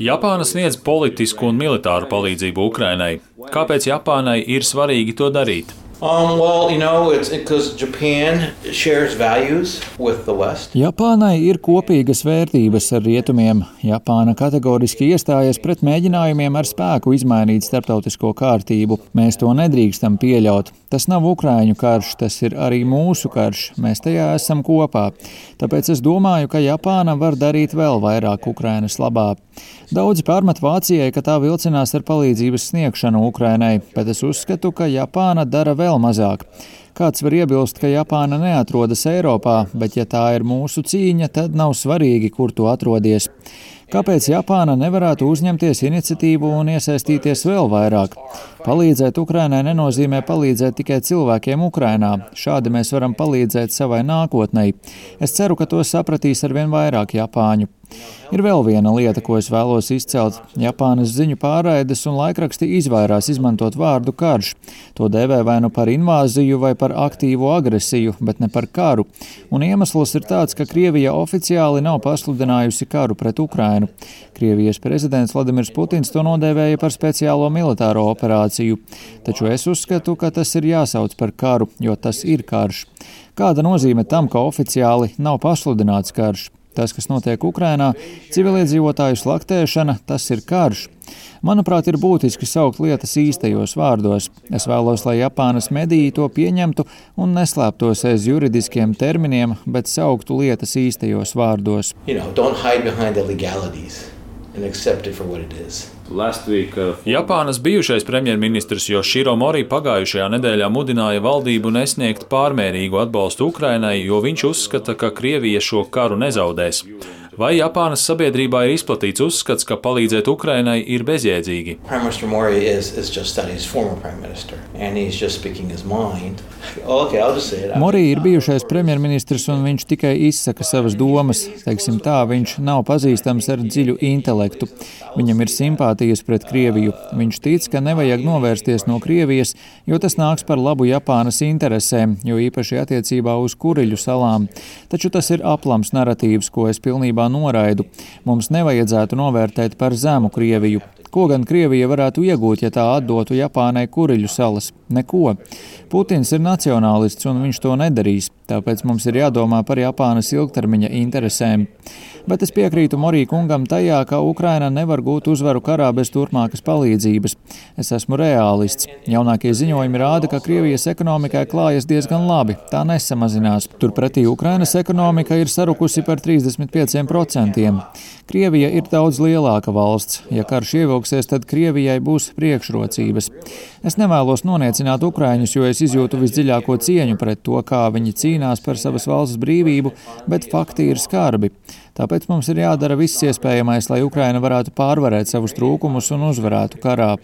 Japāna sniedz politisku un militāru palīdzību Ukrainai. Kāpēc Japānai ir svarīgi to darīt? Um, well, you know, it's because Japan shares values with the West. Japānai ir kopīgas vērtības ar rietumiem. Japāna kategoriski iestājas pret mēģinājumiem ar spēku izmainīt starptautisko kārtību. Mēs to nedrīkstam pieļaut. Tas nav Ukrāņu karš, tas ir arī mūsu karš. Mēs tajā esam kopā. Tāpēc es domāju, ka Japāna var darīt vēl vairāk Ukrainas labā. Daudzi pārmet Vācijai, ka tā vilcinās ar palīdzības sniegšanu Ukrainai, bet es uzskatu, ka Japāna dara vēl mazāk. Kāds var iebilst, ka Japāna neatrodas Eiropā, bet ja tā ir mūsu cīņa, tad nav svarīgi, kur tu atrodies. Kāpēc Japāna nevarētu uzņemties iniciatīvu un iesaistīties vēl vairāk? Palīdzēt Ukrainai nenozīmē palīdzēt tikai cilvēkiem Ukrainā. Šādi mēs varam palīdzēt savai nākotnei. Es ceru, ka to sapratīs arvien vairāk Japāņu. Ir vēl viena lieta, ko es vēlos izcelt. Japānas ziņu pārraides un laikraksti izvairās izmantot vārdu karš. To dēvē vai nu par invāziju vai par aktīvu agresiju, bet ne par karu. Un iemesls ir tāds, ka Krievija oficiāli nav pasludinājusi karu pret Ukrainu. Krievijas prezidents Vladimirs Putins to nodēvēja par speciālo militāro operāciju. Taču es uzskatu, ka tas ir jāsauc par karu, jo tas ir karš. Kāda nozīme tam, ka oficiāli nav pasludināts karš? Tas, kas notiek Ukrainā, civiliedzīvotāju slaktēšana, tas ir karš. Manuprāt, ir būtiski saukt lietas īstajos vārdos. Es vēlos, lai Japānas mediji to pieņemtu un neslēptos aiz juridiskiem terminiem, bet sauktu lietas īstajos vārdos. You know, Uh, Japānas bijušais premjerministrs Joshiro Mori pagājušajā nedēļā mudināja valdību nesniegt pārmērīgu atbalstu Ukrainai, jo viņš uzskata, ka Krievija šo karu nezaudēs. Vai Japānas sabiedrībā ir izplatīts uzskats, ka palīdzēt Ukrainai ir bezjēdzīgi? Is, is okay, Mori ir bijušais premjerministrs un viņš tikai izsaka savas domas. Teiksim tā, viņš nav pazīstams ar dziļu intelektu. Viņam ir simpātijas pret Krieviju. Viņš tic, ka nevajag novērsties no Krievijas, jo tas nāks par labu Japānas interesēm, jo īpaši attiecībā uz Kuriļu salām. Taču tas ir aplams narratīvs, ko es pilnībā noraidu. Mums nevajadzētu novērtēt par zemu Krieviju. Ko gan Krievija varētu iegūt, ja tā atdotu Japānai Kuriļu salas? Neko. Putins ir nacionālists un viņš to nedarīs, tāpēc mums ir jādomā par Japānas ilgtermiņa interesēm. Bet es piekrītu Morī kungam tajā, ka Ukraina nevar gūt uzvaru karā bez turpmākas palīdzības. Es esmu realists. Jaunākie ziņojumi rāda, ka Krievijas ekonomikai klājas diezgan labi, tā nesamazinās. Turpretī Ukrainas ekonomika ir sarukusi par 35%. Krievija ir daudz lielāka valsts. Ja karš ievilksies, tad Krievijai būs priekšrocības. Es nevēlos noniecināt Ukraiņus, jo es izjūtu visdziļāko cieņu pret to, kā viņi cīnās par savas valsts brīvību, bet fakti ir skarbi. Tāpēc mums ir jādara viss iespējamais, lai Ukraina varētu pārvarēt savus trūkumus un uzvarētu karā.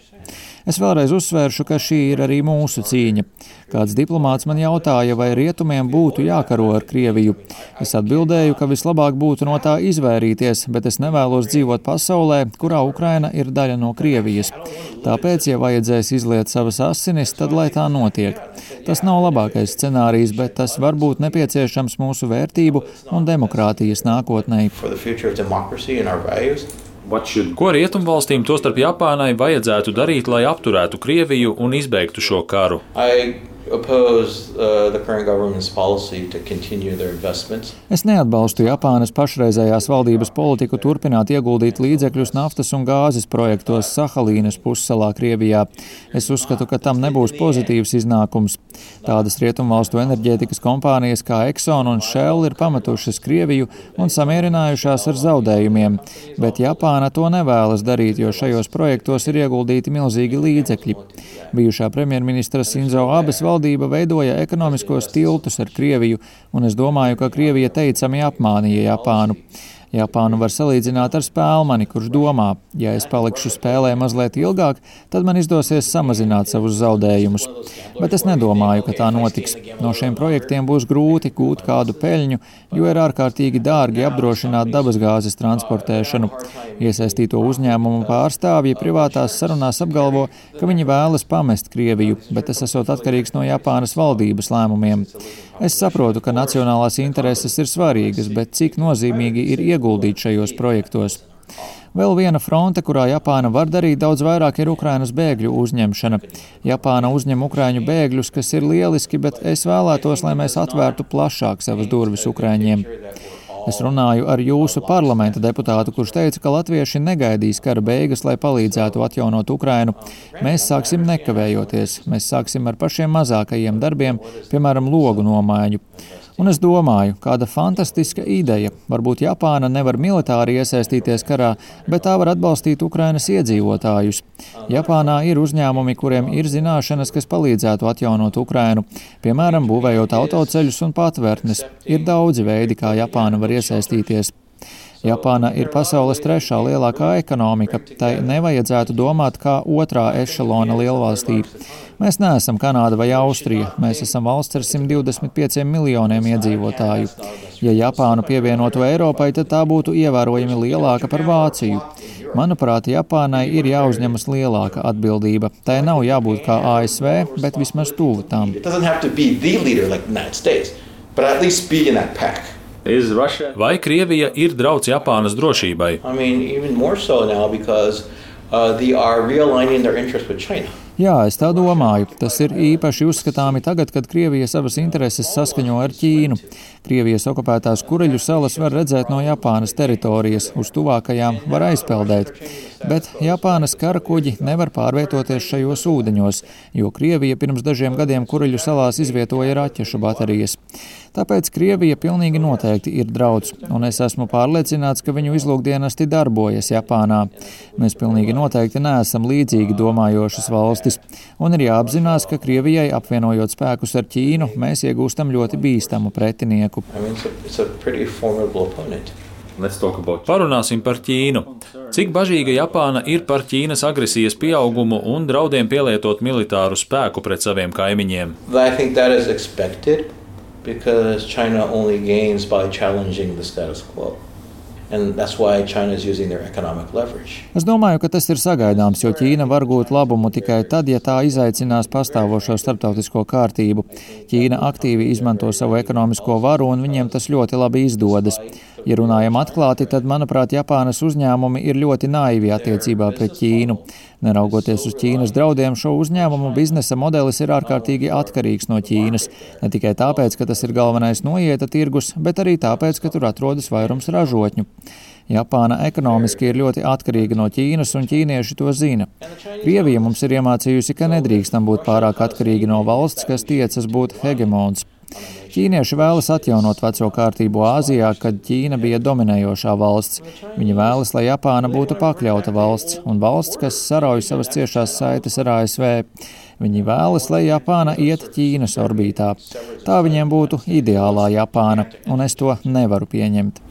Es vēlreiz uzsvēršu, ka šī ir arī mūsu cīņa. Kāds diplomāts man jautāja, vai rietumiem būtu jākaro ar Krieviju. Es atbildēju, ka vislabāk būtu no tā izvairīties, bet es nevēlos dzīvot pasaulē, kurā Ukraina ir daļa no Krievijas. Tāpēc, ja vajadzēs izliet savas asinis, tad lai tā notiek. Tas nav labākais scenārijs, bet tas var būt nepieciešams mūsu vērtību un demokrātijas nākotnē. Ko rietumvalstīm, tostarp Japānai, vajadzētu darīt, lai apturētu Krieviju un izbeigtu šo karu? I oppose uh, the current government's policy to continue their investments. Es neatbalstu Japānas pašreizējās valdības politiku turpināt ieguldīt līdzekļus naftas un gāzes projektos Sahalīnas pussalā Krievijā. Es uzskatu, ka tam nebūs pozitīvs iznākums. Tādas rietumvalstu enerģētikas kompānijas kā Exxon un Shell ir pametušas Krieviju un samierinājušās ar zaudējumiem, bet Japāna to nevēlas darīt, jo šajos projektos ir ieguldīti milzīgi līdzekļi. Bijušā premjerministra Sinzo Abes valdība valdība veidoja ekonomiskos tiltus ar Krieviju, un es domāju, ka Krievija teicami apmānīja Japānu. Japānu var salīdzināt ar spēlmani, kurš domā, ja es palikšu spēlē mazliet ilgāk, tad man izdosies samazināt savus zaudējumus. Bet es nedomāju, ka tā notiks. No šiem projektiem būs grūti gūt kādu peļņu, jo ir ārkārtīgi dārgi apdrošināt dabasgāzes transportēšanu. Iesaistīto uzņēmumu pārstāvji privātās sarunās apgalvo, ka viņi vēlas pamest Krieviju, bet tas esot atkarīgs no Japānas valdības lēmumiem. Es saprotu, ka nacionālās intereses ir svarīgas, bet cik nozīmīgi ir iegūt ieguldīt šajos projektos. Vēl viena fronte, kurā Japāna var darīt daudz vairāk, ir Ukrainas bēgļu uzņemšana. Japāna uzņem ukraiņu bēgļus, kas ir lieliski, bet es vēlētos, lai mēs atvērtu plašāk savas durvis ukraiņiem. Es runāju ar jūsu parlamenta deputātu, kurš teica, ka latvieši negaidīs kara beigas, lai palīdzētu atjaunot Ukrainu. Mēs sāksim nekavējoties. Mēs sāksim ar pašiem mazākajiem darbiem, piemēram, logu nomaiņu. Un es domāju, kāda fantastiska ideja. Varbūt Japāna nevar militāri iesaistīties karā, bet tā var atbalstīt Ukrainas iedzīvotājus. Japānā ir uzņēmumi, kuriem ir zināšanas, kas palīdzētu atjaunot Ukrainu, piemēram, būvējot autoceļus un patvērtnes. Ir daudzi veidi, kā Japāna var iesaistīties. Japāna ir pasaules trešā lielākā ekonomika. Tai nevajadzētu domāt kā otrā ešalona lielvalstī. Mēs neesam Kanāda vai Austrija. Mēs esam valsts ar 125 miljoniem iedzīvotāju. Ja Japānu pievienotu Eiropai, tad tā būtu ievērojami lielāka par Vāciju. Manuprāt, Japānai ir jāuzņemas lielāka atbildība. Tai nav jābūt kā ASV, bet vismaz tuvu tam. Vai Krievija ir draudz Japānas drošībai? I mean, so because, uh, Jā, es tā domāju. Tas ir īpaši uzskatāmi tagad, kad Krievija savas intereses saskaņo ar Ķīnu. Krievijas okupētās kureļu salas var redzēt no Japānas teritorijas, uz tuvākajām var aizpeldēt. Bet Japānas kara kuģi nevar pārvietoties šajos ūdeņos, jo Krievija pirms dažiem gadiem kureļu salās izvietoja raķešu baterijas. Tāpēc Krievija pilnīgi noteikti ir draudz, un es esmu pārliecināts, ka viņu izlūkdienesti darbojas Japānā. Mēs pilnīgi noteikti neesam līdzīgi domājošas valstis, un ir jāapzinās, ka Krievijai apvienojot spēkus ar Ķīnu, mēs iegūstam ļoti bīstamu pretinieku. Parunāsim par Ķīnu. Cik bažīga Japāna ir par Ķīnas agresijas pieaugumu un draudiem pielietot militāru spēku pret saviem kaimiņiem? Because China only gains by challenging the status quo. Es domāju, ka tas ir sagaidāms, jo Ķīna var gūt labumu tikai tad, ja tā izaicinās pastāvošo starptautisko kārtību. Ķīna aktīvi izmanto savu ekonomisko varu, un viņiem tas ļoti labi izdodas. Ja runājam atklāti, tad, manuprāt, Japānas uzņēmumi ir ļoti naivi attiecībā pret Ķīnu. Neraugoties uz Ķīnas draudiem, šo uzņēmumu biznesa modelis ir ārkārtīgi atkarīgs no Ķīnas. Ne tikai tāpēc, ka tas ir galvenais noieta tirgus, bet arī tāpēc, ka tur atrodas vairums ražotņu. Japāna ekonomiski ir ļoti atkarīga no Ķīnas, un ķīnieši to zina. Krievija mums ir iemācījusi, ka nedrīkstam būt pārāk atkarīgi no valsts, kas tiecas būt hegemons. Ķīnieši vēlas atjaunot veco kārtību Āzijā, kad Ķīna bija dominējošā valsts. Viņi vēlas, lai Japāna būtu pakļauta valsts un valsts, kas sarauj savas ciešās saites ar ASV. Viņi vēlas, lai Japāna iet Ķīnas orbītā. Tā viņiem būtu ideālā Japāna, un es to nevaru pieņemt.